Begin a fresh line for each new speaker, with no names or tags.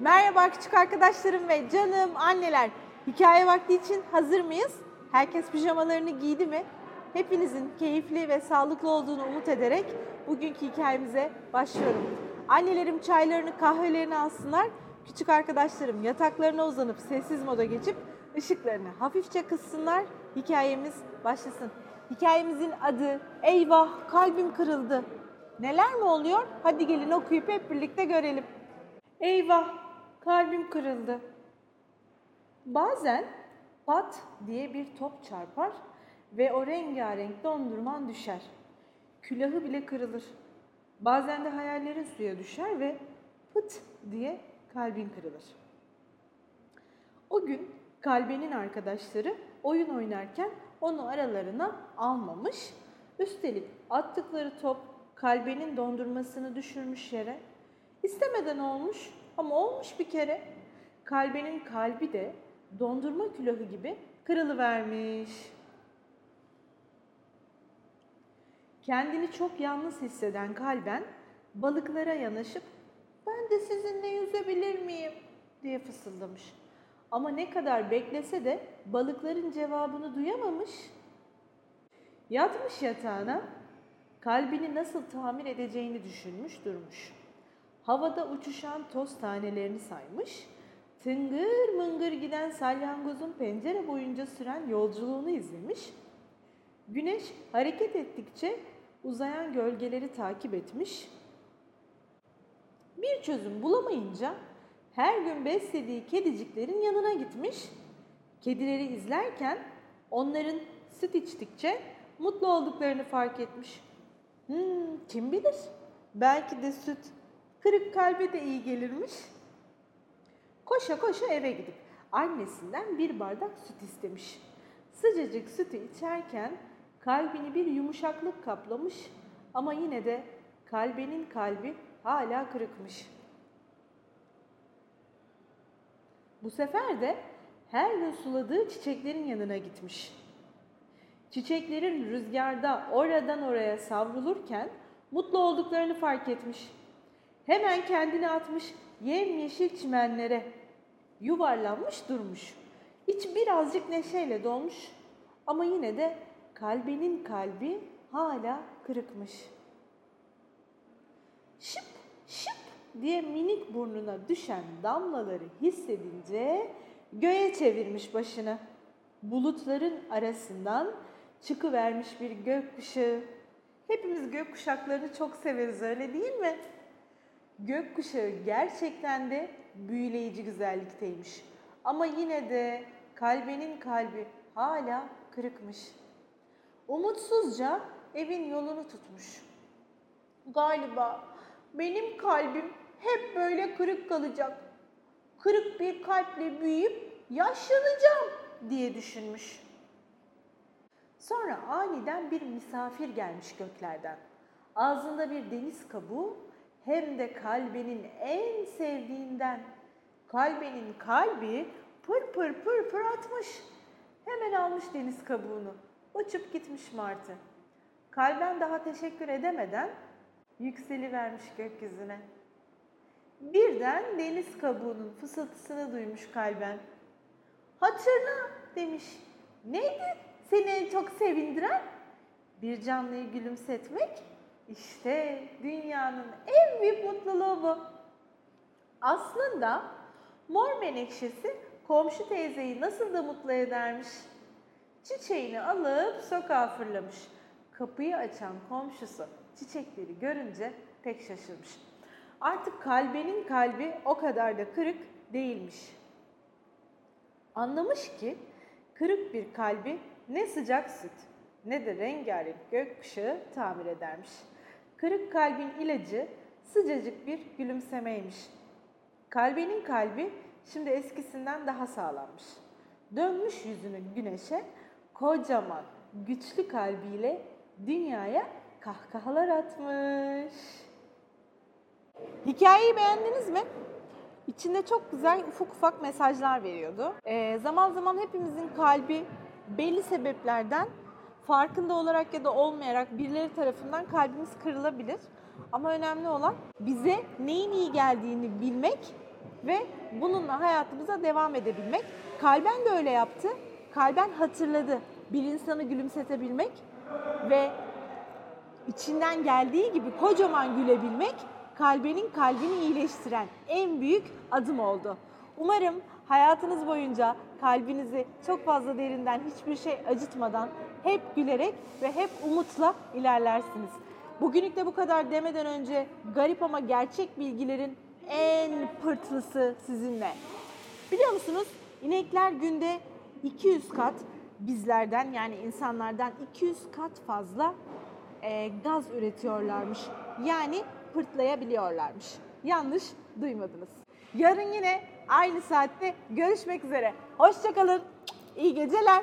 Merhaba küçük arkadaşlarım ve canım anneler. Hikaye vakti için hazır mıyız? Herkes pijamalarını giydi mi? Hepinizin keyifli ve sağlıklı olduğunu umut ederek bugünkü hikayemize başlıyorum. Annelerim çaylarını, kahvelerini alsınlar. Küçük arkadaşlarım yataklarına uzanıp sessiz moda geçip ışıklarını hafifçe kıssınlar. Hikayemiz başlasın. Hikayemizin adı Eyvah kalbim kırıldı. Neler mi oluyor? Hadi gelin okuyup hep birlikte görelim. Eyvah, kalbim kırıldı. Bazen pat diye bir top çarpar ve o rengarenk dondurman düşer. Külahı bile kırılır. Bazen de hayallerin suya düşer ve pıt diye kalbin kırılır. O gün kalbenin arkadaşları oyun oynarken onu aralarına almamış. Üstelik attıkları top kalbenin dondurmasını düşürmüş yere. İstemeden olmuş ama olmuş bir kere. Kalbenin kalbi de dondurma külahı gibi kırılıvermiş. Kendini çok yalnız hisseden kalben balıklara yanaşıp ben de sizinle yüzebilir miyim diye fısıldamış. Ama ne kadar beklese de balıkların cevabını duyamamış. Yatmış yatağına, kalbini nasıl tamir edeceğini düşünmüş durmuş. Havada uçuşan toz tanelerini saymış, tıngır mıngır giden salyangozun pencere boyunca süren yolculuğunu izlemiş. Güneş hareket ettikçe uzayan gölgeleri takip etmiş. Bir çözüm bulamayınca her gün beslediği kediciklerin yanına gitmiş. Kedileri izlerken onların süt içtikçe mutlu olduklarını fark etmiş. Hmm, kim bilir? Belki de süt kırık kalbe de iyi gelirmiş. Koşa koşa eve gidip annesinden bir bardak süt istemiş. Sıcacık sütü içerken kalbini bir yumuşaklık kaplamış ama yine de kalbenin kalbi hala kırıkmış. Bu sefer de her gün suladığı çiçeklerin yanına gitmiş. Çiçeklerin rüzgarda oradan oraya savrulurken mutlu olduklarını fark etmiş. Hemen kendini atmış yemyeşil çimenlere. Yuvarlanmış durmuş. İç birazcık neşeyle dolmuş ama yine de kalbinin kalbi hala kırıkmış. Şıp şıp diye minik burnuna düşen damlaları hissedince göğe çevirmiş başını. Bulutların arasından çıkıvermiş bir gökkuşağı. Hepimiz gökkuşaklarını çok severiz öyle değil mi? Gökkuşağı gerçekten de büyüleyici güzellikteymiş. Ama yine de kalbenin kalbi hala kırıkmış. Umutsuzca evin yolunu tutmuş. Galiba benim kalbim hep böyle kırık kalacak. Kırık bir kalple büyüyüp yaşlanacağım diye düşünmüş. Sonra aniden bir misafir gelmiş göklerden. Ağzında bir deniz kabuğu hem de kalbenin en sevdiğinden. Kalbenin kalbi pır pır pır pır atmış. Hemen almış deniz kabuğunu. Uçup gitmiş martı. Kalben daha teşekkür edemeden yükselivermiş gökyüzüne. Birden deniz kabuğunun fısıltısını duymuş kalben. Hatırla demiş. Neydi seni en çok sevindiren? Bir canlıyı gülümsetmek. İşte dünyanın en büyük mutluluğu bu. Aslında mor menekşesi komşu teyzeyi nasıl da mutlu edermiş. Çiçeğini alıp sokağa fırlamış. Kapıyı açan komşusu çiçekleri görünce pek şaşırmış. Artık kalbenin kalbi o kadar da kırık değilmiş. Anlamış ki kırık bir kalbi ne sıcak süt ne de rengarenk gökkuşağı tamir edermiş. Kırık kalbin ilacı sıcacık bir gülümsemeymiş. Kalbenin kalbi şimdi eskisinden daha sağlammış. Dönmüş yüzünü güneşe, kocaman, güçlü kalbiyle dünyaya kahkahalar atmış. Hikayeyi beğendiniz mi? İçinde çok güzel ufak ufak mesajlar veriyordu. Ee, zaman zaman hepimizin kalbi belli sebeplerden farkında olarak ya da olmayarak birileri tarafından kalbimiz kırılabilir. Ama önemli olan bize neyin iyi geldiğini bilmek ve bununla hayatımıza devam edebilmek. Kalben de öyle yaptı. Kalben hatırladı. Bir insanı gülümsetebilmek ve içinden geldiği gibi kocaman gülebilmek kalbenin kalbini iyileştiren en büyük adım oldu. Umarım hayatınız boyunca kalbinizi çok fazla derinden hiçbir şey acıtmadan hep gülerek ve hep umutla ilerlersiniz. Bugünlük de bu kadar demeden önce garip ama gerçek bilgilerin en pırtlısı sizinle. Biliyor musunuz? İnekler günde 200 kat bizlerden yani insanlardan 200 kat fazla e, gaz üretiyorlarmış. Yani pırtlayabiliyorlarmış. Yanlış duymadınız. Yarın yine aynı saatte görüşmek üzere. Hoşçakalın. İyi geceler.